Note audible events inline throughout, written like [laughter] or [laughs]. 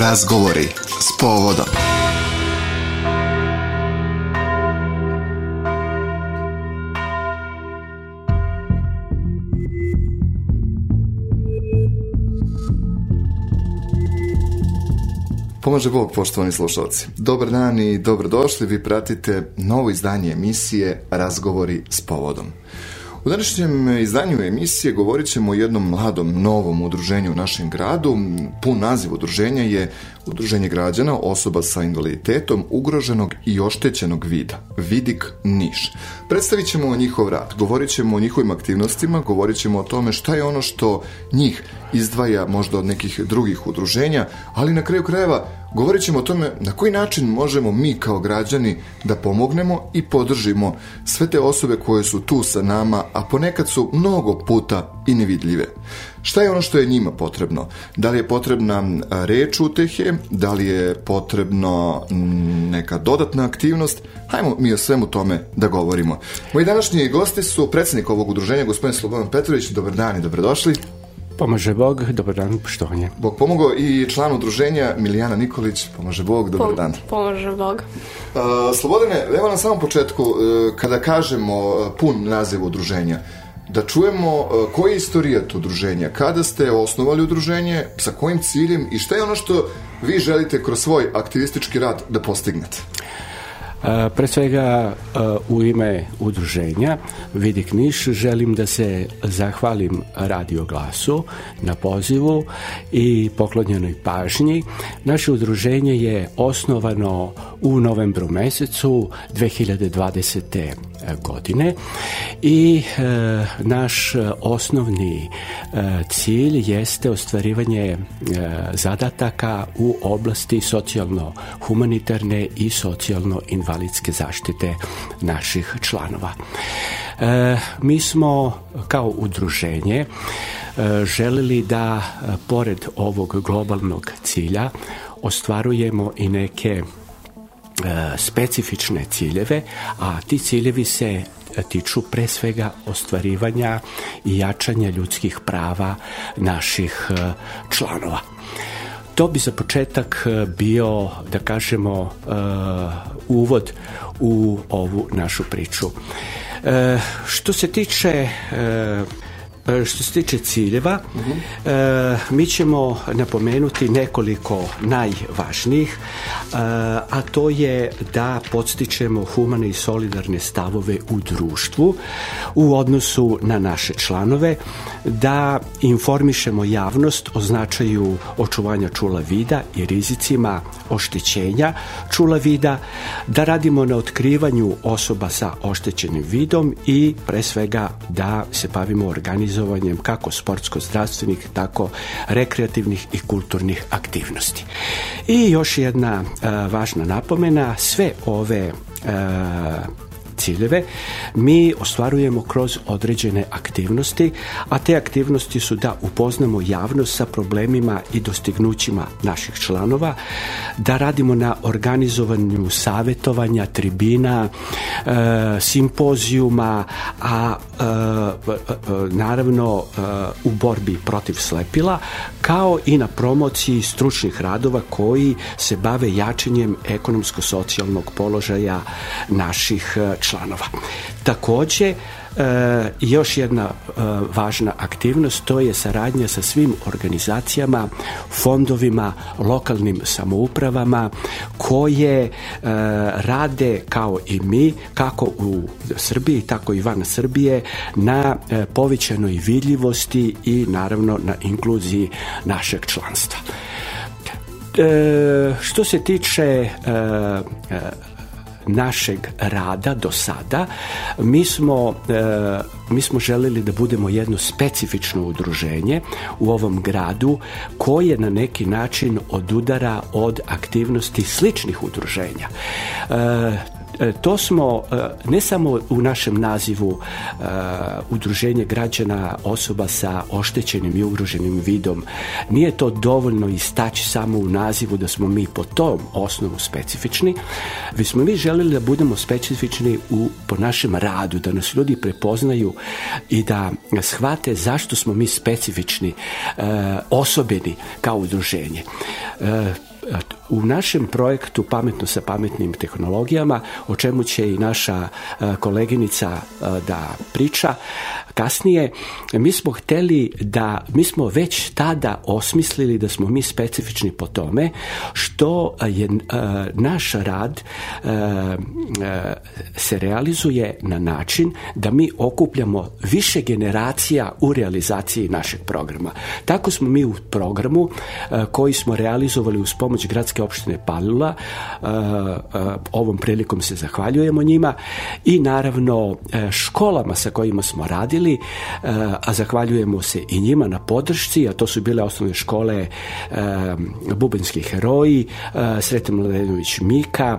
Razgovori s povodom. Pomaže Bog, poštovani slušalci. Dobar dan i dobrodošli. Vi pratite novo izdanje emisije Razgovori s povodom. U današnjem izdanju emisije govorit ćemo o jednom mladom, novom udruženju u našem gradu. Pun naziv udruženja je Udruženje građana osoba sa invaliditetom ugroženog i oštećenog vida, Vidik Niš. Predstavit ćemo njihov rad, govorit ćemo o njihovim aktivnostima, govorit ćemo o tome šta je ono što njih izdvaja možda od nekih drugih udruženja, ali na kraju krajeva govorit ćemo o tome na koji način možemo mi kao građani da pomognemo i podržimo sve te osobe koje su tu sa nama, a ponekad su mnogo puta i nevidljive. Šta je ono što je njima potrebno? Da li je potrebna reč utehe? Da li je potrebno neka dodatna aktivnost? Hajmo mi o svemu tome da govorimo. Moji današnji gosti su predsednik ovog udruženja, gospodin Slobodan Petrović. Dobar dan i dobrodošli. Pomaže Bog, dobar dan, poštovanje. Bog pomogao i član udruženja Milijana Nikolić, pomaže Bog, dobar Pom, dan. Pomaže Bog. Uh, Slobodane, evo na samom početku, uh, kada kažemo uh, pun naziv udruženja, da čujemo e, koji je istorijat udruženja, kada ste osnovali udruženje, sa kojim ciljem i šta je ono što vi želite kroz svoj aktivistički rad da postignete? Uh, Pre svega u ime udruženja Vidik Niš želim da se zahvalim Radio Glasu na pozivu i poklonjenoj pažnji. Naše udruženje je osnovano u novembru mesecu 2020 godine i e, naš e, osnovni e, cilj jeste ostvarivanje zadataka u oblasti socijalno-humanitarne i socijalno-invalidske zaštite naših članova. Mi smo kao udruženje želili da pored ovog globalnog cilja ostvarujemo i neke E, specifične ciljeve, a ti ciljevi se tiču pre svega ostvarivanja i jačanja ljudskih prava naših e, članova. To bi za početak e, bio, da kažemo, uvod u ovu našu priču. Što se tiče E, što se tiče ciljeva, e, mi ćemo napomenuti nekoliko najvažnijih, e, a to je da podstičemo humane i solidarne stavove u društvu u odnosu na naše članove, da informišemo javnost o značaju očuvanja čula vida i rizicima oštećenja čula vida, da radimo na otkrivanju osoba sa oštećenim vidom i pre svega da se bavimo organizovanjem organizovanjem kako sportsko-zdravstvenih, tako rekreativnih i kulturnih aktivnosti. I još jedna eh, važna napomena, sve ove eh, ciljeve mi ostvarujemo kroz određene aktivnosti, a te aktivnosti su da upoznamo javnost sa problemima i dostignućima naših članova, da radimo na organizovanju savjetovanja, tribina, e, simpozijuma, a e, e, naravno e, u borbi protiv slepila, kao i na promociji stručnih radova koji se bave jačenjem ekonomsko-socijalnog položaja naših e, članova članova. Takođe, e, još jedna e, važna aktivnost to je saradnja sa svim organizacijama, fondovima, lokalnim samoupravama koje e, rade kao i mi kako u Srbiji tako i van Srbije na e, povećanoj vidljivosti i naravno na inkluziji našeg članstva. E, što se tiče e, e našeg rada do sada mi smo e, mi smo želeli da budemo jedno specifično udruženje u ovom gradu koje na neki način odudara od aktivnosti sličnih udruženja. E, E, to smo e, ne samo u našem nazivu e, udruženje građana osoba sa oštećenim i ugroženim vidom nije to dovoljno istaći samo u nazivu da smo mi po tom osnovu specifični vi smo mi želeli da budemo specifični u, po našem radu da nas ljudi prepoznaju i da shvate zašto smo mi specifični osobeni kao udruženje u našem projektu Pametno sa pametnim tehnologijama, o čemu će i naša e, koleginica e, da priča kasnije, mi smo hteli da, mi smo već tada osmislili da smo mi specifični po tome što je e, naš rad se realizuje na način da mi okupljamo više generacija u realizaciji našeg programa. Tako smo mi u programu koji smo realizovali uz pomoć gradske gradske opštine Palula. E, e, ovom prilikom se zahvaljujemo njima i naravno e, školama sa kojima smo radili, a zahvaljujemo se i njima na podršci, a to su bile osnovne škole Bubenski heroji, Srete Mladenović Mika,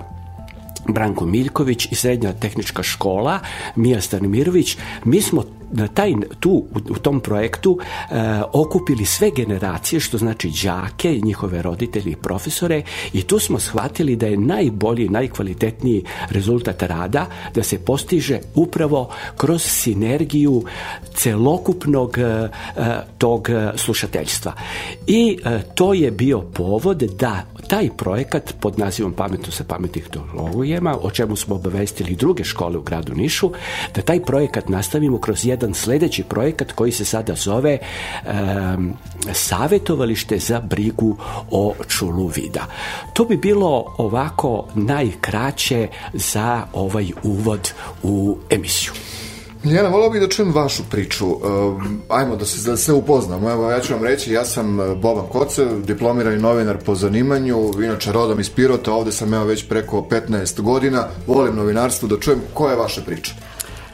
Branko Miljković i Srednja tehnička škola Mija Stanimirović. Mi smo na taj, tu u, tom projektu e, okupili sve generacije, što znači đake njihove roditelje i profesore i tu smo shvatili da je najbolji, najkvalitetniji rezultat rada da se postiže upravo kroz sinergiju celokupnog e, e tog e, slušateljstva. I e, to je bio povod da taj projekat pod nazivom Pametno sa pametnih tehnologijama, o čemu smo obavestili druge škole u gradu Nišu, da taj projekat nastavimo kroz jedan jedan sljedeći projekat koji se sada zove um, Savjetovalište za brigu o čulu vida. To bi bilo ovako najkraće za ovaj uvod u emisiju. Jelena, volao bih da čujem vašu priču. Ajmo da se, da se upoznamo. Evo, ja ću vam reći, ja sam e, Boban Kocev, diplomirani novinar po zanimanju, inače rodom iz Pirota, ovde sam evo već preko 15 godina, volim novinarstvo, da čujem koja je vaša priča.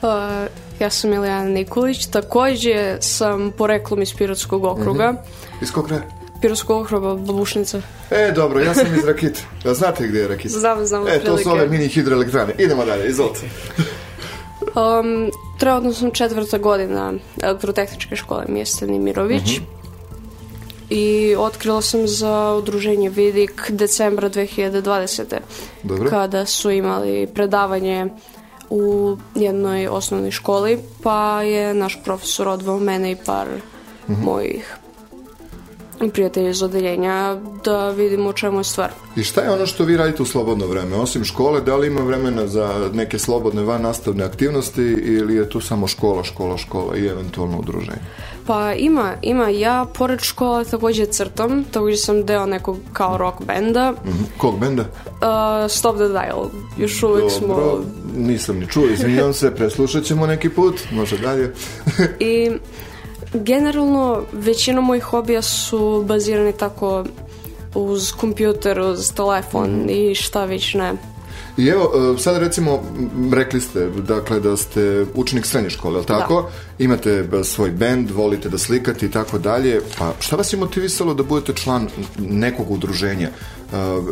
Uh ja sam Milijana Nikolić, takođe sam poreklom iz Pirotskog okruga. Mm -hmm. Iz kog kraja? Pirotskog okruga, Babušnica. E, dobro, ja sam iz Rakita. Da znate gde je Rakita? Znam, znam. E, to prilike. su ove mini hidroelektrane. Idemo dalje, izvolite. um, trenutno sam četvrta godina elektrotehničke škole Mjestani Mirović. Mm -hmm i otkrila sam za udruženje Vidik decembra 2020. Dobre. kada su imali predavanje u jednoj osnovnoj školi, pa je naš profesor odveo mene i par mm -hmm. mojih prijatelja iz odeljenja da vidimo o čemu je stvar. I šta je ono što vi radite u slobodno vreme? Osim škole, da li ima vremena za neke slobodne van nastavne aktivnosti ili je tu samo škola, škola, škola i eventualno udruženje? Pa ima, ima. Ja pored škole takođe crtam, takođe sam deo nekog kao rock benda. Mm -hmm. Kog benda? Uh, Stop the Dial. Još uvek Dobro. smo nisam ni čuo, izvinjam se, preslušat ćemo neki put, može dalje. I generalno većina mojih hobija su bazirani tako uz kompjuter, uz telefon mm. i šta već ne. I evo, e, sad recimo, rekli ste, dakle, da ste učenik srednje škole, je da. tako? Da. Imate e, svoj bend, volite da slikate i tako dalje. Pa šta vas je motivisalo da budete član nekog udruženja? E,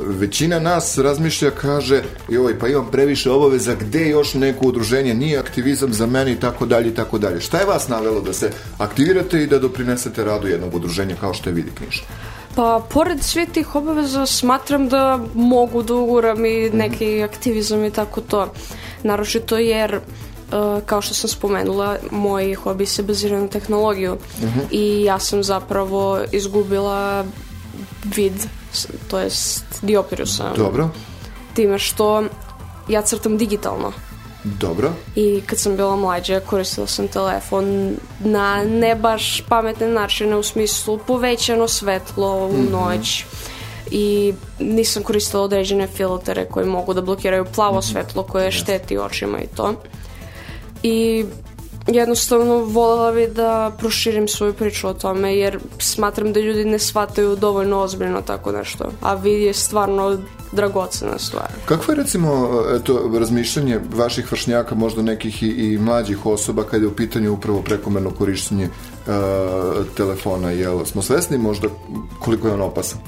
većina nas razmišlja, kaže, joj, pa imam previše obaveza, gde još neko udruženje nije aktivizam za mene i tako dalje i tako dalje. Šta je vas navelo da se aktivirate i da doprinesete radu jednog udruženja kao što je Vidi Knjiža? Pa, pored svih tih obaveza smatram da mogu da uguram i mhm. neki aktivizam i tako to. Naročito jer e, kao što sam spomenula, moji hobi se bazira na tehnologiju uh mhm. -huh. i ja sam zapravo izgubila vid, to jest dioptriju sam. Dobro. Time što ja crtam digitalno. Dobro. I kad sam bila mlađa koristila sam telefon na ne baš pametne načine u smislu povećano svetlo u mm -hmm. noć i nisam koristila određene filtere koji mogu da blokiraju plavo mm -hmm. svetlo koje šteti očima i to. I jednostavno volela bi da proširim svoju priču o tome jer smatram da ljudi ne shvataju dovoljno ozbiljno tako nešto. A vi je stvarno dragocena stvar. Kako je recimo to razmišljanje vaših vršnjaka, možda nekih i, i mlađih osoba kada je u pitanju upravo prekomerno korišćenje e, telefona, jel smo svesni možda koliko je on opasan?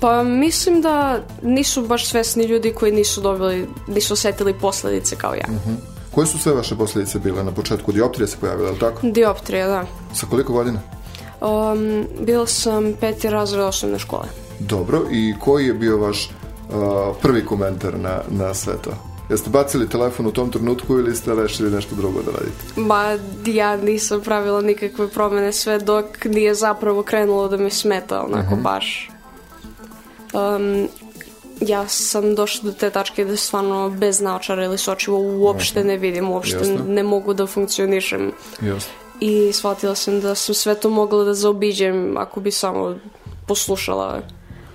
Pa mislim da nisu baš svesni ljudi koji nisu dobili, nisu osetili posledice kao ja. Uh mhm. -huh. Koje su sve vaše posledice bile na početku? Dioptrija se pojavila, je li tako? Dioptrija, da. Sa koliko godina? Um, bila sam peti razred osnovne škole. Dobro, i koji je bio vaš Eh, prvi komentar na, na sve to? Jeste bacili telefon u tom trenutku ili ste rešili nešto drugo da radite? Ma, ja nisam pravila nikakve promene sve dok nije zapravo krenulo da me smeta, onako uh mhm. -huh. baš. Um, ja sam došla do te tačke da stvarno bez naočara ili sočivo uopšte ne vidim, uopšte Jasne. ne mogu da funkcionišem. Jasne. I shvatila sam da sam sve to mogla da zaobiđem ako bi samo poslušala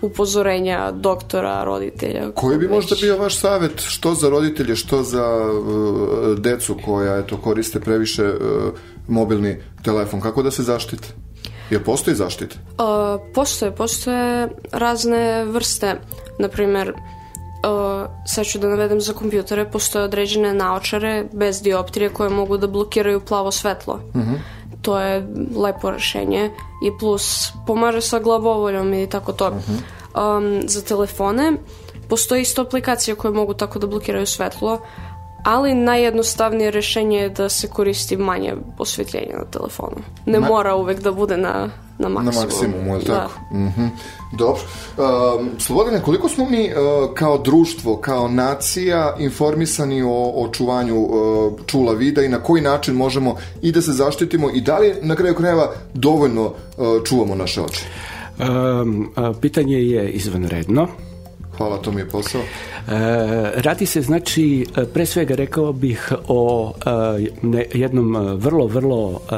upozorenja doktora, roditelja. Koji bi već... možda bio vaš savet što za roditelje, što za uh, decu koja eto, koriste previše uh, mobilni telefon? Kako da se zaštite? Jel postoji zaštita? Uh, postoje, postoje razne vrste. Naprimer, uh, sad ću da navedem za kompjutere, postoje određene naočare bez dioptrije koje mogu da blokiraju plavo svetlo. Uh mhm. -huh to je lepo rešenje i plus pomaže sa glavovoljom i tako to. Uh mhm. -huh. um, za telefone postoji isto aplikacija koje mogu tako da blokiraju svetlo, ali najjednostavnije rješenje je da se koristi manje osvjetljenja na telefonu. Ne Ma... mora uvek da bude na, na maksimum. Na maksimum, je da. tako? Mm-hmm. Dobro. Um, Slobodane, koliko smo mi uh, kao društvo, kao nacija informisani o očuvanju uh, čula vida i na koji način možemo i da se zaštitimo i da li na kraju krajeva dovoljno uh, čuvamo naše oči? Um, pitanje je izvanredno. Hvala, to mi je posao. E, radi se, znači, e, pre svega rekao bih o e, jednom e, vrlo, vrlo e,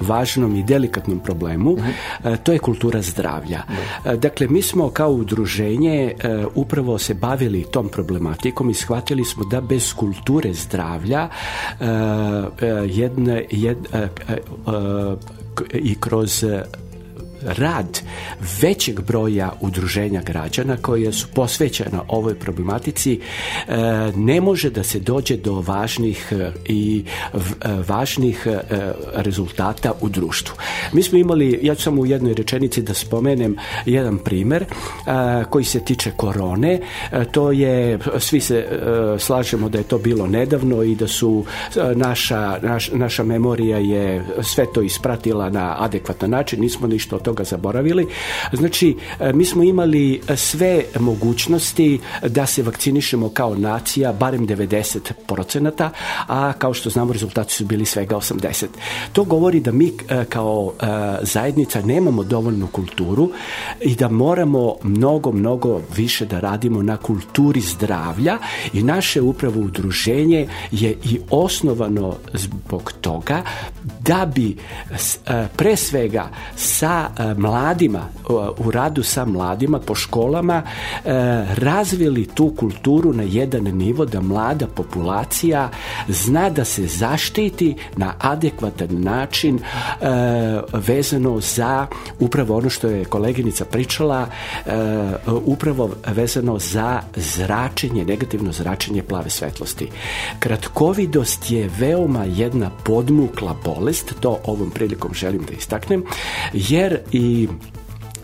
važnom i delikatnom problemu, uh mhm. -huh. E, to je kultura zdravlja. Uh da. -huh. Dakle, mi smo kao udruženje upravo se bavili tom problematikom i shvatili smo da bez kulture zdravlja jedne, jedne, i kroz rad većeg broja udruženja građana koje su posvećena ovoj problematici e, ne može da se dođe do važnih e, i e, važnih rezultata u društvu. Mi smo imali, ja ću samo u jednoj rečenici da spomenem jedan primer koji se tiče korone. To je, svi se slažemo da je to bilo nedavno i da su naša, naš, naša memorija je sve to ispratila na adekvatan način, nismo ništa od toga ga zaboravili. Znači, e, mi smo imali sve mogućnosti da se vakcinišemo kao nacija, barem 90 procenata, a kao što znamo rezultati su bili svega 80. To govori da mi e, kao e, zajednica nemamo dovoljnu kulturu i da moramo mnogo, mnogo više da radimo na kulturi zdravlja i naše upravo udruženje je i osnovano zbog toga da bi pre svega sa E, mladima, u radu sa mladima po školama e, razvili tu kulturu na jedan nivo da mlada populacija zna da se zaštiti na adekvatan način e, vezano za upravo ono što je koleginica pričala upravo vezano za zračenje, negativno zračenje plave svetlosti. Kratkovidost je veoma jedna podmukla bolest, to ovom prilikom želim da istaknem, jer y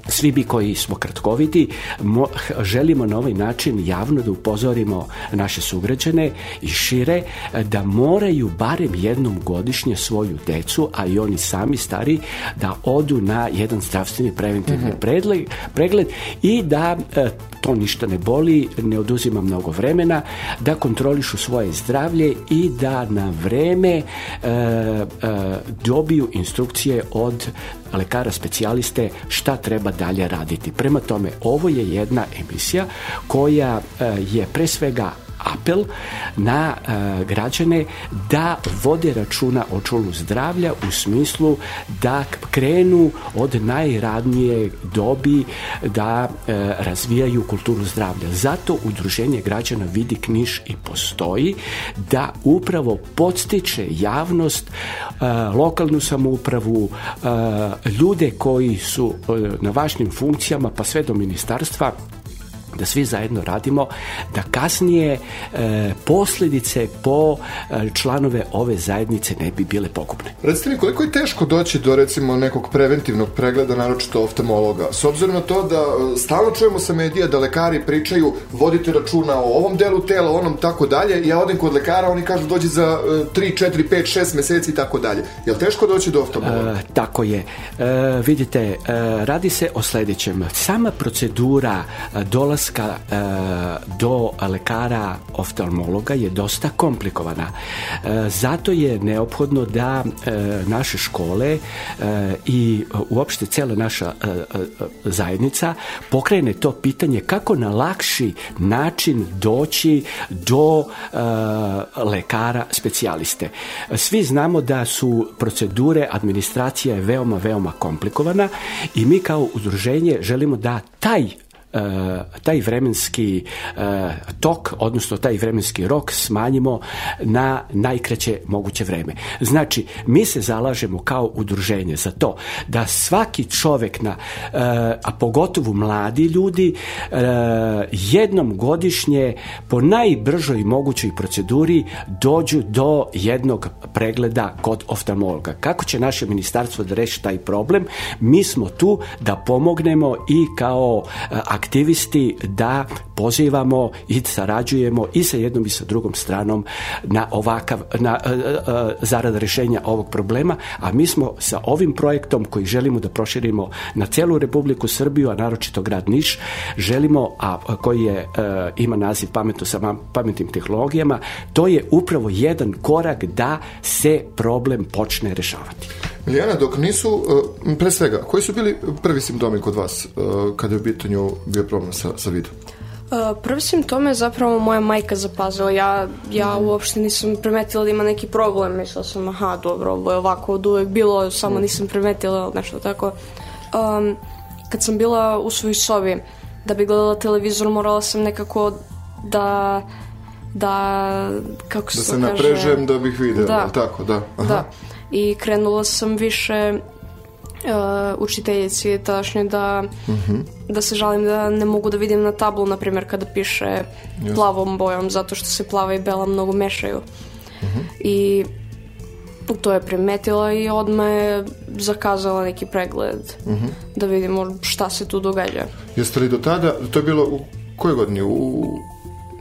svi mi koji smo kratkoviti mo, želimo na ovaj način javno da upozorimo naše sugrađane i šire e, da moraju barem jednom godišnje svoju decu, a i oni sami stari, da odu na jedan zdravstveni preventivni mm -hmm. pregled, pregled i da e, to ništa ne boli, ne oduzima mnogo vremena, da kontrolišu svoje zdravlje i da na vreme e, e, dobiju instrukcije od lekara specijaliste šta treba treba dalje raditi. Prema tome, ovo je jedna emisija koja eh, je pre svega apel na e, građane da vode računa o čulu zdravlja u smislu da krenu od najradnije dobi da e, razvijaju kulturu zdravlja. Zato udruženje građana Vidi Kniš i postoji da upravo podstiče javnost, e, lokalnu samoupravu, e, ljude koji su e, na važnim funkcijama pa sve do ministarstva da svi zajedno radimo, da kasnije e, posljedice po e, članove ove zajednice ne bi bile pogubne. Recite mi, koliko je teško doći do recimo nekog preventivnog pregleda, naročito oftalmologa? S obzirom na to da e, stalno čujemo sa medija da lekari pričaju vodite računa o ovom delu tela, onom tako dalje, ja odem kod lekara, oni kažu dođi za e, 3, 4, 5, 6 meseci i tako dalje. Je li teško doći do oftalmologa? E, tako je. E, vidite, e, radi se o sledećem. Sama procedura e, dolaska dolaska e, do lekara oftalmologa je dosta komplikovana. E, zato je neophodno da e, naše škole e, i uopšte cela naša e, e, zajednica pokrene to pitanje kako na lakši način doći do lekara specijaliste. Svi znamo da su procedure administracija je veoma, veoma komplikovana i mi kao udruženje želimo da taj E, taj vremenski e, tok, odnosno taj vremenski rok smanjimo na najkraće moguće vreme. Znači, mi se zalažemo kao udruženje za to da svaki čovek, na, e, a pogotovo mladi ljudi, jednom godišnje po najbržoj mogućoj proceduri dođu do jednog pregleda kod oftalmologa. Kako će naše ministarstvo da reši taj problem? Mi smo tu da pomognemo i kao aktivisti da pozivamo i sarađujemo i sa jednom i sa drugom stranom na ovakav na, e, e, e, zarad rešenja ovog problema, a mi smo sa ovim projektom koji želimo da proširimo na celu Republiku Srbiju, a naročito grad Niš, želimo, a koji je ima naziv pametno sa pametnim tehnologijama, to je upravo jedan korak da se problem počne rešavati. Lijana, dok nisu, e, pre svega, koji su bili prvi simptomi kod vas e, kada je u pitanju bio problem sa, sa vidom? E, prvi simptom je zapravo moja majka zapazila. Ja, ja mhm. uopšte nisam primetila da ima neki problem. Mislila sam, aha, dobro, ovo je ovako od uvek bilo, samo mhm. nisam primetila nešto tako. Um, kad sam bila u svojoj sobi, da bi gledala televizor, morala sam nekako da da kako se da se naprežem da bih videla, da. tako, da. Aha. Da i krenula sam više uh, učiteljici tašnje da, mm -hmm. da se žalim da ne mogu da vidim na tablu, na primjer, kada piše yes. plavom bojom, zato što se plava i bela mnogo mešaju. Mm -hmm. I to je primetila i odmah je zakazala neki pregled mm -hmm. da vidimo šta se tu događa. Jeste li do tada, to je bilo u kojoj godini? U, u,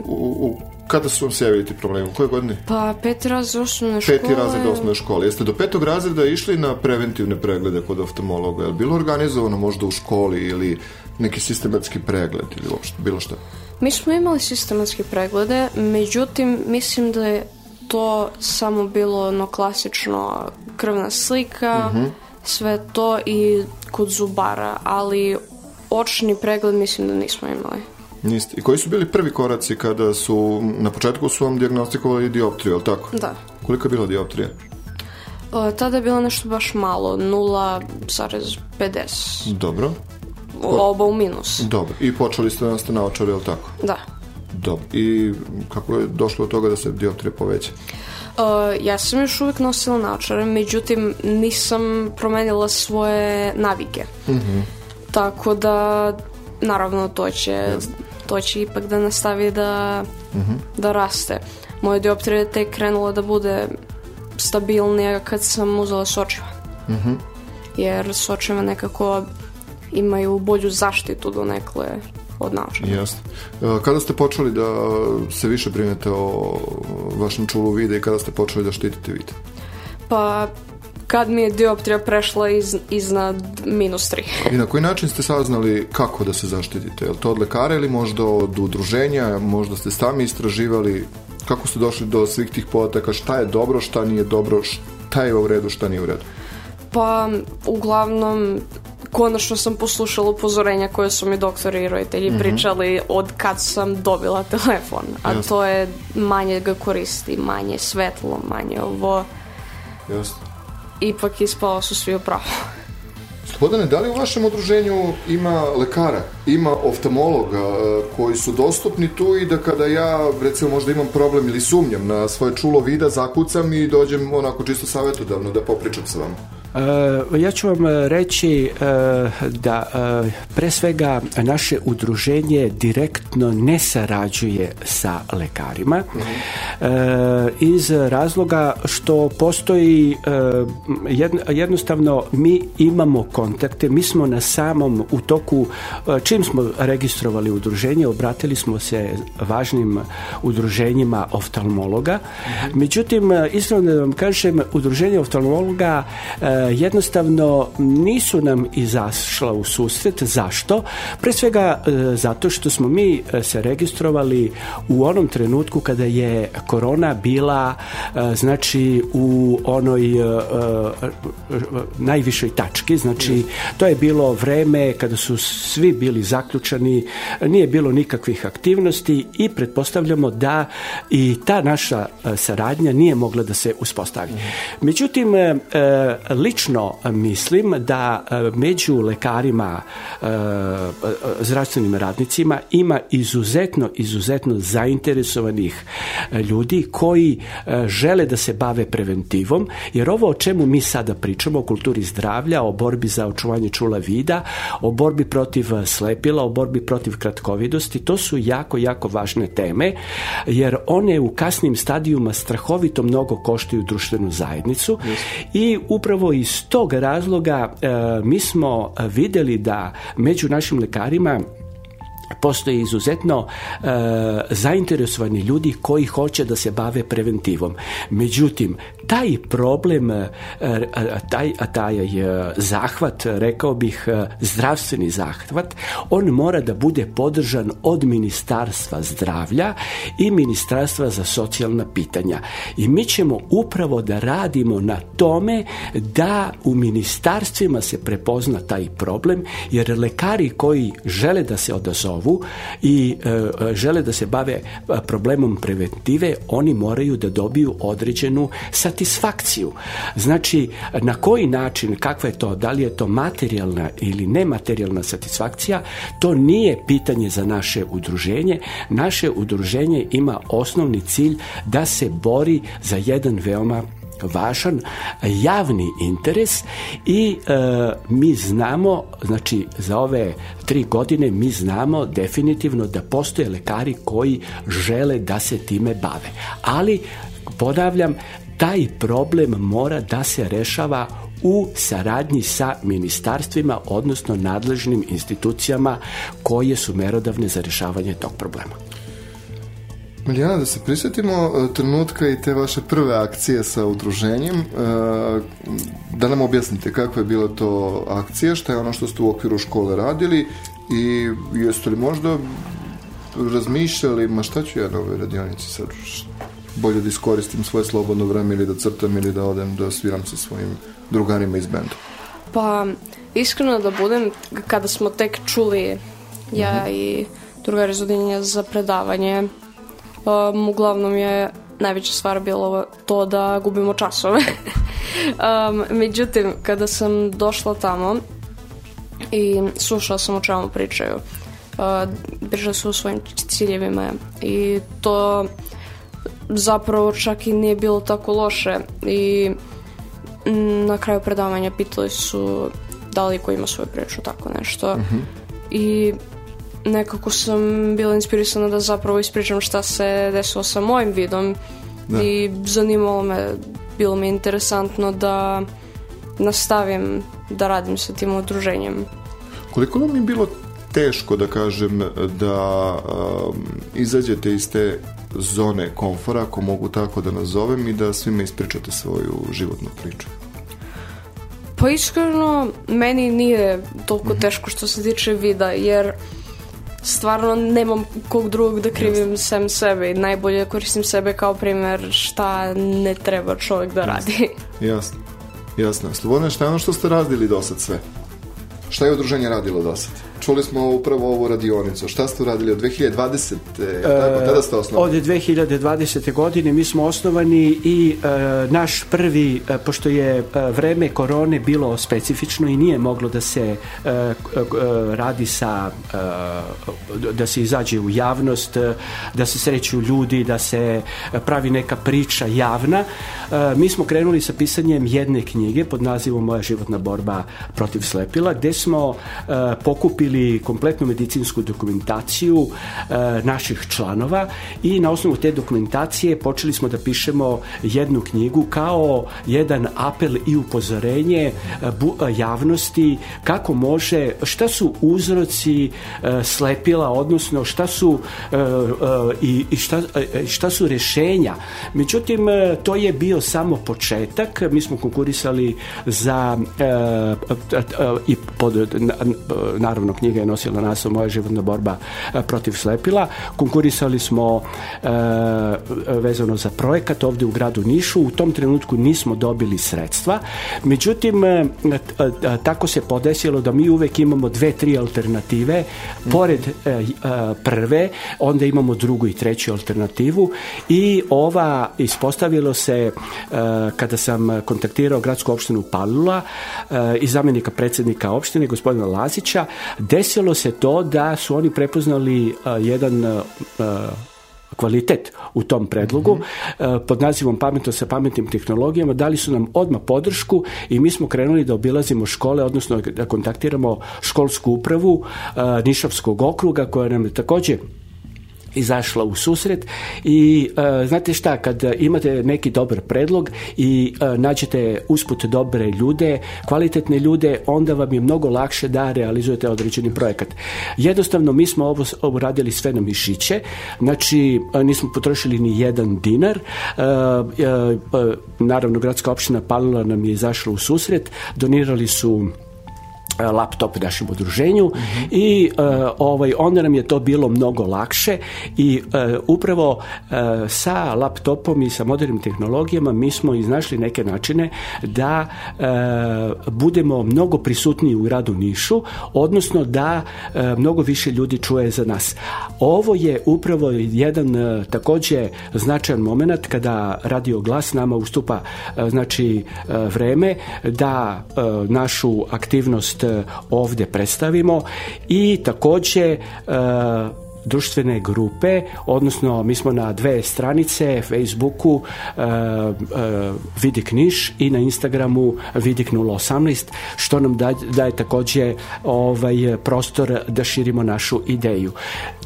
u Kada su vam se javili ti problemi? U kojoj godini? Pa peti razred osnovne škole. Peti razred osnovne škole. Jeste do petog razreda išli na preventivne preglede kod oftalmologa? Je bilo organizovano možda u školi ili neki sistematski pregled ili uopšte, bilo što? Mi smo imali sistematske preglede, međutim mislim da je to samo bilo ono klasično krvna slika, mm -hmm. sve to i kod zubara, ali očni pregled mislim da nismo imali. Niste. I koji su bili prvi koraci kada su, na početku su vam diagnostikovali dioptriju, je tako? Da. Koliko je bila dioptrija? O, e, tada je bilo nešto baš malo, 0,50. Dobro. O, oba u minus. Dobro. I počeli ste da ste naočari, je tako? Da. Dobro. I kako je došlo do toga da se dioptrija poveća? Uh, ja sam još uvijek nosila naočare, međutim nisam promenila svoje navike. Mm -hmm. Tako da, naravno, to će Jasne to će ipak da nastavi da, mm-hmm. da raste. Moja dioptrija je tek krenula da bude stabilnija kad sam uzela sočiva. Mm-hmm. Jer sočiva nekako imaju bolju zaštitu do nekle od naočara. Jasno. E, kada ste počeli da se više brinete o vašem čulu vida i kada ste počeli da štitite vid? Pa kad mi je dioptrija prešla iz, iznad minus 3. I na koji način ste saznali kako da se zaštitite? Je li to od lekara ili možda od udruženja? Možda ste sami istraživali kako ste došli do svih tih podataka? Šta je dobro, šta nije dobro, šta je u redu, šta nije u redu? Pa, uglavnom, konačno sam poslušala upozorenja koje su mi doktori i roditelji mm -hmm. pričali od kad sam dobila telefon. A Jasne. to je manje ga koristi, manje svetlo, manje ovo. Jasno ipak ispalo da su svi u pravu. Slobodane, da li u vašem odruženju ima lekara, ima oftamologa e, koji su dostupni tu i da kada ja, recimo, možda imam problem ili sumnjam na svoje čulo vida, zakucam i dođem onako čisto savjetodavno da popričam sa vama? E, ja ću vam e, reći e, da pre svega naše udruženje direktno ne sarađuje sa lekarima iz razloga što postoji jednostavno mi imamo kontakte, mi smo na samom u toku, čim smo registrovali udruženje, obratili smo se važnim udruženjima oftalmologa, međutim iskreno da vam kažem udruženje oftalmologa jednostavno nisu nam izašla u susret. Zašto? Pre svega e, zato što smo mi e, se registrovali u onom trenutku kada je korona bila e, znači u onoj najvišoj tački. Znači to je bilo vreme kada su svi bili zaključani, nije bilo nikakvih aktivnosti i pretpostavljamo da i ta naša saradnja nije mogla da se uspostavi. Međutim, li lično e, mislim da e, među lekarima, e, zdravstvenim radnicima ima izuzetno, izuzetno zainteresovanih ljudi koji žele da se bave preventivom, jer ovo o čemu mi sada pričamo, o kulturi zdravlja, o borbi za očuvanje čula vida, o borbi protiv slepila, o borbi protiv kratkovidosti, to su jako, jako važne teme, jer one u kasnim stadijuma strahovito mnogo koštaju društvenu zajednicu i upravo iz tog razloga e, mi smo videli da među našim lekarima postoje izuzetno e, zainteresovani ljudi koji hoće da se bave preventivom. Međutim, taj problem, e, taj, taj e, zahvat, rekao bih e, zdravstveni zahvat, on mora da bude podržan od Ministarstva zdravlja i Ministarstva za socijalna pitanja. I mi ćemo upravo da radimo na tome da u ministarstvima se prepozna taj problem, jer lekari koji žele da se odazovu i žele da se bave problemom preventive, oni moraju da dobiju određenu satistiku satisfakciju. Znači, na koji način, kakva je to, da li je to materijalna ili nematerijalna satisfakcija, to nije pitanje za naše udruženje. Naše udruženje ima osnovni cilj da se bori za jedan veoma važan javni interes i e, mi znamo, znači za ove tri godine mi znamo definitivno da postoje lekari koji žele da se time bave. Ali ponavljam, taj problem mora da se rešava u saradnji sa ministarstvima, odnosno nadležnim institucijama koje su merodavne za rešavanje tog problema. Miljana, da se prisetimo e, trenutka i te vaše prve akcije sa udruženjem. E, da nam objasnite kakva je bila to akcija, šta je ono što ste u okviru škole radili i jeste li možda razmišljali, ma šta ću ja na ovoj radionici sad, bolje da iskoristim svoje slobodno vreme ili da crtam ili da odem da sviram sa svojim drugarima iz benda? Pa, iskreno da budem, kada smo tek čuli ja mm -hmm. i drugari iz Udinjenja za predavanje, um, uglavnom je najveća stvar bilo to da gubimo časove. [laughs] um, međutim, kada sam došla tamo i slušala sam o čemu pričaju, uh, pričali su o svojim ciljevima i to zapravo čak i nije bilo tako loše i mm, na kraju predavanja pitali su da li ko ima svoju priču, tako nešto. Uh mhm. -huh. I nekako sam bila inspirisana da zapravo ispričam šta se desilo sa mojim vidom da. i zanimalo me, bilo mi interesantno da nastavim da radim sa tim udruženjem. Koliko vam je bilo teško da kažem da um, izađete iz te zone komfora, ako mogu tako da nazovem, i da svima ispričate svoju životnu priču? Pa iskreno, meni nije toliko mhm. teško što se tiče vida, jer stvarno nemam kog drugog da krivim Just. sem sebe i najbolje koristim sebe kao primer šta ne treba čovjek da radi. Jasno, jasno. Slobodne, šta je ono što ste radili do sad sve? Šta je udruženje radilo do sad? čuli smo upravo ovu radionicu. Šta ste uradili od 2020. E, tako, tada ste osnovani? Od 2020. godine mi smo osnovani i e, naš prvi, e, pošto je e, vreme korone bilo specifično i nije moglo da se e, e, radi sa, da se izađe u javnost, da se sreću ljudi, da se pravi neka priča javna. Mi smo krenuli sa pisanjem jedne knjige pod nazivom Moja životna borba protiv slepila, gde smo pokupili prikupili kompletnu medicinsku dokumentaciju e, naših članova i na osnovu te dokumentacije počeli smo da pišemo jednu knjigu kao jedan apel i upozorenje e, bu, e, javnosti kako može, šta su uzroci e, slepila, odnosno šta su e, e, i, i šta, e, e šta su rešenja. Međutim, to je bio samo početak. Mi smo konkurisali za e, i pod, naravno knjiga je nosila naslov Moja životna borba e, protiv slepila. Konkurisali smo e, vezano za projekat ovde u gradu Nišu. U tom trenutku nismo dobili sredstva. Međutim, e, e, tako se podesilo da mi uvek imamo dve, tri alternative. Pored e, prve, onda imamo drugu i treću alternativu i ova ispostavilo se e, kada sam kontaktirao gradsku opštinu Palula e, i zamenika predsednika opštine gospodina Lazića desilo se to da su oni prepoznali e, jedan e, e, kvalitet u tom predlogu mm -hmm. pod nazivom Pametno sa pametnim tehnologijama, dali su nam odmah podršku i mi smo krenuli da obilazimo škole, odnosno da kontaktiramo školsku upravu Nišavskog okruga koja nam je takođe izašla u susret i e, znate šta, kad imate neki dobar predlog i e, nađete usput dobre ljude, kvalitetne ljude, onda vam je mnogo lakše da realizujete određeni projekat. Jednostavno, mi smo ovo, ovo radili sve na mišiće, znači e, nismo potrošili ni jedan dinar, e, e, e naravno, gradska opština Palila nam je izašla u susret, donirali su E, laptop našem udruženju mm -hmm. i e, ovaj onda nam je to bilo mnogo lakše i e, upravo sa laptopom i sa modernim tehnologijama mi smo iznašli neke načine da budemo mnogo prisutniji u gradu Nišu, odnosno da mnogo više ljudi čuje za nas. Ovo je upravo jedan takođe značajan moment kada Radio Glas nama ustupa znači vreme da našu aktivnost Eh, ovde predstavimo i takođe eh, društvene grupe, odnosno mi smo na dve stranice, Facebooku e, e, Vidik Niš i na Instagramu Vidik 018, što nam daje, daje također ovaj prostor da širimo našu ideju.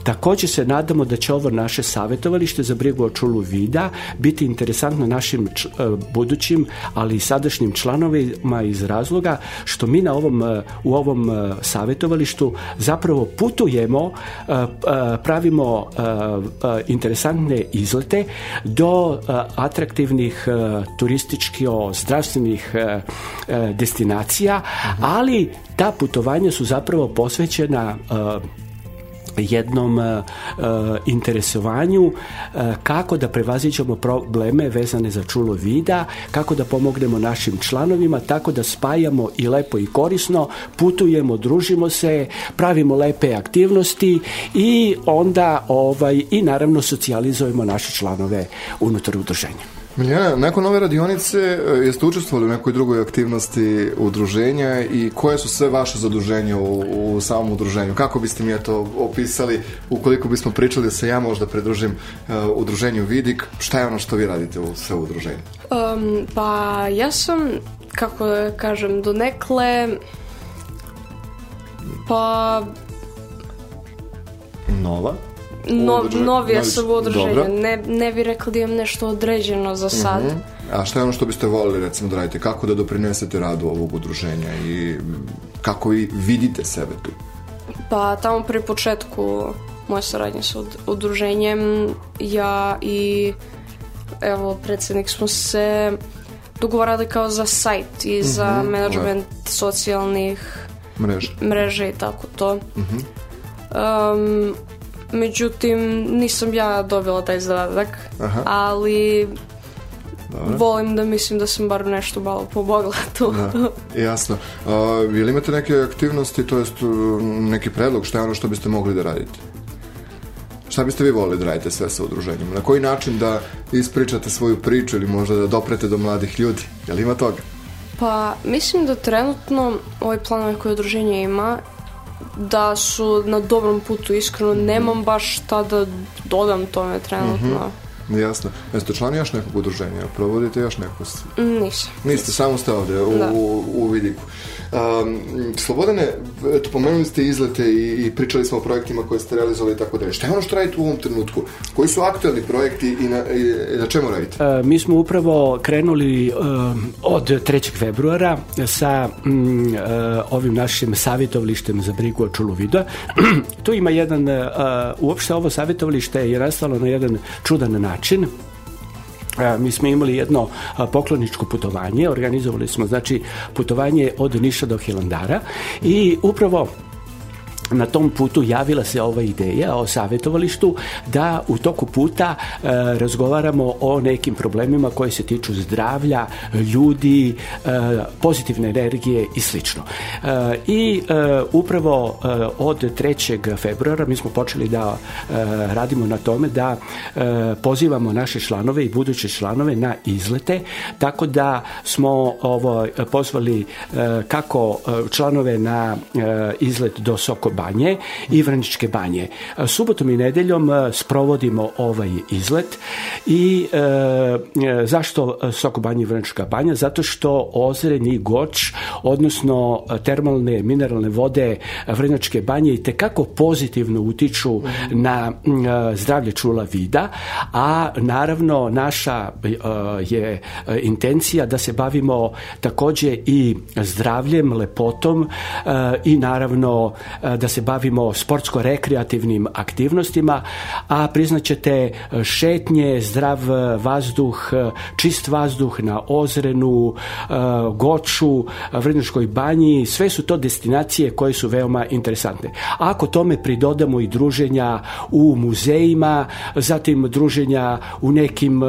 Takođe se nadamo da će ovo naše savjetovalište za brigu o čulu vida biti interesantno našim č, e, budućim, ali i sadašnjim članovima iz razloga što mi na ovom, e, u ovom e, savjetovalištu zapravo putujemo, pravimo interesantne izlete do atraktivnih turističko-zdravstvenih destinacija, mhm. ali ta putovanja su zapravo posvećena jednom uh, interesovanju uh, kako da prevazićemo probleme vezane za čulo vida, kako da pomognemo našim članovima, tako da spajamo i lepo i korisno, putujemo, družimo se, pravimo lepe aktivnosti i onda ovaj i naravno socijalizujemo naše članove unutar udruženja. Miljana, nakon ove radionice e, jeste učestvovali u nekoj drugoj aktivnosti udruženja i koje su sve vaše zaduženje u, u samom udruženju? Kako biste mi to opisali ukoliko bismo pričali da se ja možda pridružim uh, udruženju Vidik? Šta je ono što vi radite u sve udruženju? Um, pa ja sam, kako da kažem, donekle pa... Nova? No, udruženje? novije sam udruženje. Ne, ne bi rekla da imam nešto određeno za mhm. sad. Uh -huh. A šta je ono što biste volili recimo da radite? Kako da doprinesete radu ovog udruženja i kako vi vidite sebe tu? Pa tamo pri početku moje saradnje sa udruženjem ja i evo predsednik smo se dogovarali kao za sajt i mhm. za mm -hmm, management le. socijalnih mreža. mreže i tako to. Mm -hmm. um, međutim nisam ja dobila taj zadatak, Aha. ali Dobre. volim da mislim da sam bar nešto malo pomogla [laughs] tu. Da, jasno. A, ili imate neke aktivnosti, to jest neki predlog, šta je ono što biste mogli da radite? Šta biste vi volili da radite sve sa udruženjem? Na koji način da ispričate svoju priču ili možda da doprete do mladih ljudi? Je li ima toga? Pa, mislim da trenutno ovaj planove koje udruženje ima da su na dobrom putu, iskreno nemam baš šta da dodam tome trenutno. Mm -hmm. Jasno. Jeste član još nekog udruženja? Provodite još neko? Mm, ništa. Niste, samo ste ovde u, da. u, u Vidiku. Um, Slobodane, pomenuli ste izlete i, i pričali smo o projektima koje ste realizovali i tako dalje. Šta je ono što radite u ovom trenutku? Koji su aktualni projekti i na, i, na čemu radite? E, mi smo upravo krenuli e, od 3. februara sa m, mm, e, ovim našim savjetovalištem za brigu o čulu vida. tu [clears throat] ima jedan, e, uopšte ovo savjetovalište je rastalo na jedan čudan način način mi smo imali jedno pokloničko putovanje, organizovali smo znači putovanje od Niša do Hilandara i upravo na tom putu javila se ova ideja o savjetovalištu da u toku puta e, razgovaramo o nekim problemima koji se tiču zdravlja, ljudi, e, pozitivne energije i slično. E, I e, upravo e, od 3. februara mi smo počeli da e, radimo na tome da pozivamo naše članove i buduće članove na izlete, tako da smo ovo pozvali kako članove na izlet do Sokoba banje i Vrničke banje. Subotom i nedeljom e, sprovodimo ovaj izlet i e, e zašto Soko banje i Vrnička banja? Zato što i goč, odnosno e, termalne mineralne vode Vrničke banje i tekako pozitivno utiču mm -hmm. na zdravlje čula vida, a naravno naša je intencija da se bavimo takođe i zdravljem, lepotom i naravno da da se bavimo sportsko-rekreativnim aktivnostima, a priznaćete e, šetnje, zdrav vazduh, e, čist vazduh na Ozrenu, e, Goču, Vrniškoj banji, sve su to destinacije koje su veoma interesantne. A ako tome pridodamo i druženja u muzejima, zatim druženja u nekim,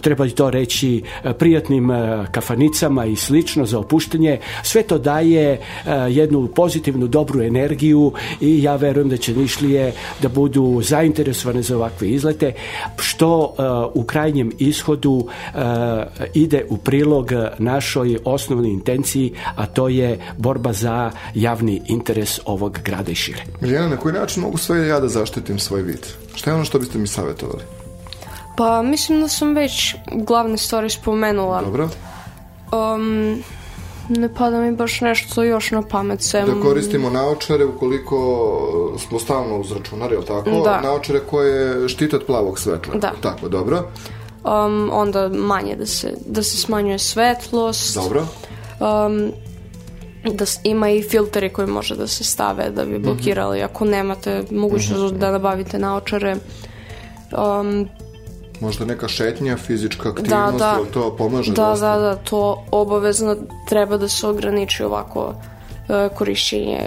treba to reći, prijatnim kafanicama i slično za opuštenje, sve to daje jednu pozitivnu, dobru energiju Indiju i ja verujem da će Nišlije da budu zainteresovane za ovakve izlete, što e, u krajnjem ishodu e, ide u prilog našoj osnovnoj intenciji, a to je borba za javni interes ovog grada i šire. Miljana, na koji način mogu sve ja da zaštitim svoj vid? Šta je ono što biste mi savjetovali? Pa mislim da sam već glavne stvari spomenula. Dobro. Um, Ne pada mi baš nešto još na pamet sem... Da koristimo naočare ukoliko smo stalno uz računar, jel tako? Da. Naočare koje štite od plavog svetla. Da. Tako, dobro. Um, onda manje da se, da se smanjuje svetlost. Dobro. Um, da ima i filtere koji može da se stave da bi mhm. blokirali mm -hmm. ako nemate mogućnost mm -hmm. da nabavite naočare um, možda neka šetnja, fizička da, aktivnost, da, da. to pomaže? Da, dosta? da, da, to obavezno treba da se ograniči ovako e, korišćenje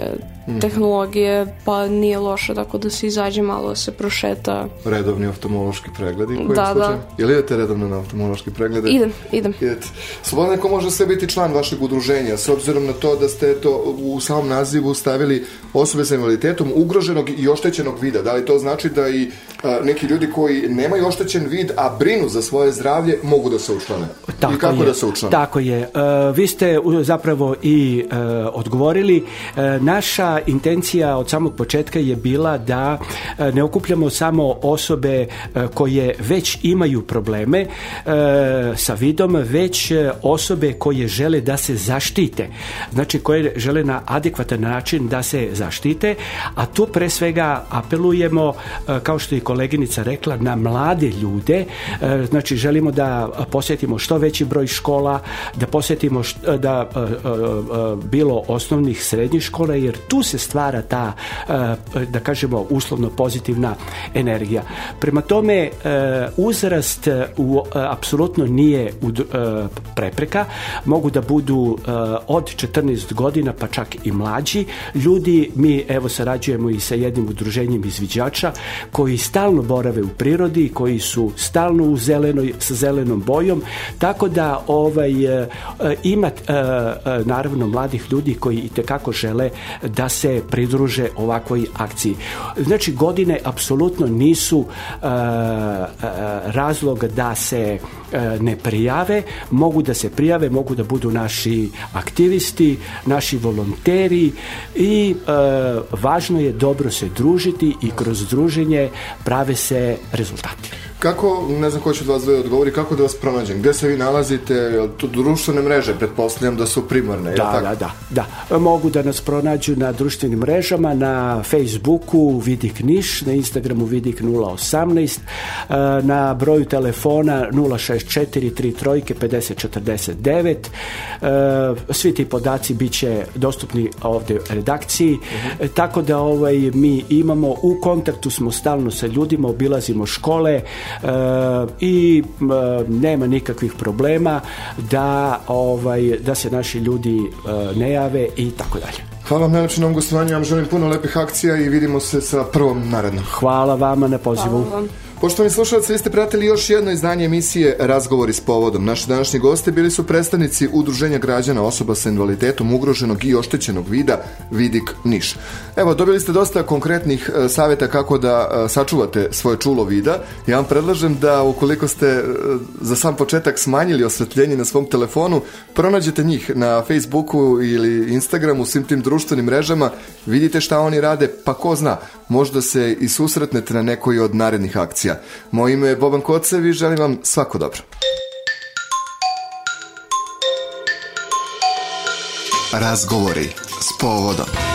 Mhm. tehnologije, pa nije loše tako da se izađe malo, da se prošeta. Redovni oftalmološki pregledi? Kojim da, slučajem? da. Ili idete redovno na oftalmološki preglede? Idem, idem. Idete. Slobodan, ko može sve biti član vašeg udruženja, s obzirom na to da ste to u samom nazivu stavili osobe sa invaliditetom ugroženog i oštećenog vida. Da li to znači da i a, neki ljudi koji nemaju oštećen vid, a brinu za svoje zdravlje, mogu da se učlane? Tako I kako je. da se učlane? Tako je. E, vi ste zapravo i e, odgovorili. E, naša intencija od samog početka je bila da e, ne okupljamo samo osobe e, koje već imaju probleme e, sa vidom, već osobe koje žele da se zaštite. Znači koje žele na adekvatan način da se zaštite, a tu pre svega apelujemo, kao što je koleginica rekla, na mlade ljude. Znači želimo da posjetimo što veći broj škola, da posjetimo da bilo osnovnih srednjih škola, jer tu se stvara ta, e, da kažemo, uslovno pozitivna energija. Prema tome, e, uzrast u, e, apsolutno nije u, prepreka. Mogu da budu od 14 godina, pa čak i mlađi ljudi. Mi, evo, sarađujemo i sa jednim udruženjem izviđača koji stalno borave u prirodi, koji su stalno u zelenoj, sa zelenom bojom, tako da ovaj, ima naravno mladih ljudi koji i tekako žele da se pridruže ovakvoj akciji. Znači, godine apsolutno nisu uh, uh, razlog da se uh, ne prijave, mogu da se prijave, mogu da budu naši aktivisti, naši volonteri i važno je dobro se družiti i kroz druženje prave se rezultati. Kako, ne znam ko će od vas dvoje da odgovori, kako da vas pronađem? Gde se vi nalazite? Jel to društvene mreže, pretpostavljam da su primarne, da, tako? Da, da, da. Mogu da nas pronađu na društvenim mrežama, na Facebooku Vidik Niš, na Instagramu Vidik 018, e, na broju telefona 064 5049. E, svi ti podaci bit će dostupni ovde redakciji, uh mhm. -huh. tako da ovaj, mi imamo, u kontaktu smo stalno sa ljudima, obilazimo škole, e, i e, nema nikakvih problema da ovaj da se naši ljudi e, ne jave i tako dalje. Hvala vam najlepše na ovom gostovanju, vam želim puno lepih akcija i vidimo se sa prvom narednom. Hvala vama na pozivu. Hvala vam. Poštovani slušalci, vi ste pratili još jedno izdanje emisije Razgovori s povodom. Naši današnji goste bili su predstavnici Udruženja građana osoba sa invaliditetom ugroženog i oštećenog vida Vidik Niš. Evo, dobili ste dosta konkretnih e, savjeta kako da e, sačuvate svoje čulo vida. Ja vam predlažem da ukoliko ste e, za sam početak smanjili osvetljenje na svom telefonu, pronađete njih na Facebooku ili Instagramu, svim tim društvenim mrežama, vidite šta oni rade, pa ko zna, možda se i susretnete na nekoj od narednih akcija emisija. Moje ime je Boban Kocev i želim vam svako dobro. Razgovori s povodom.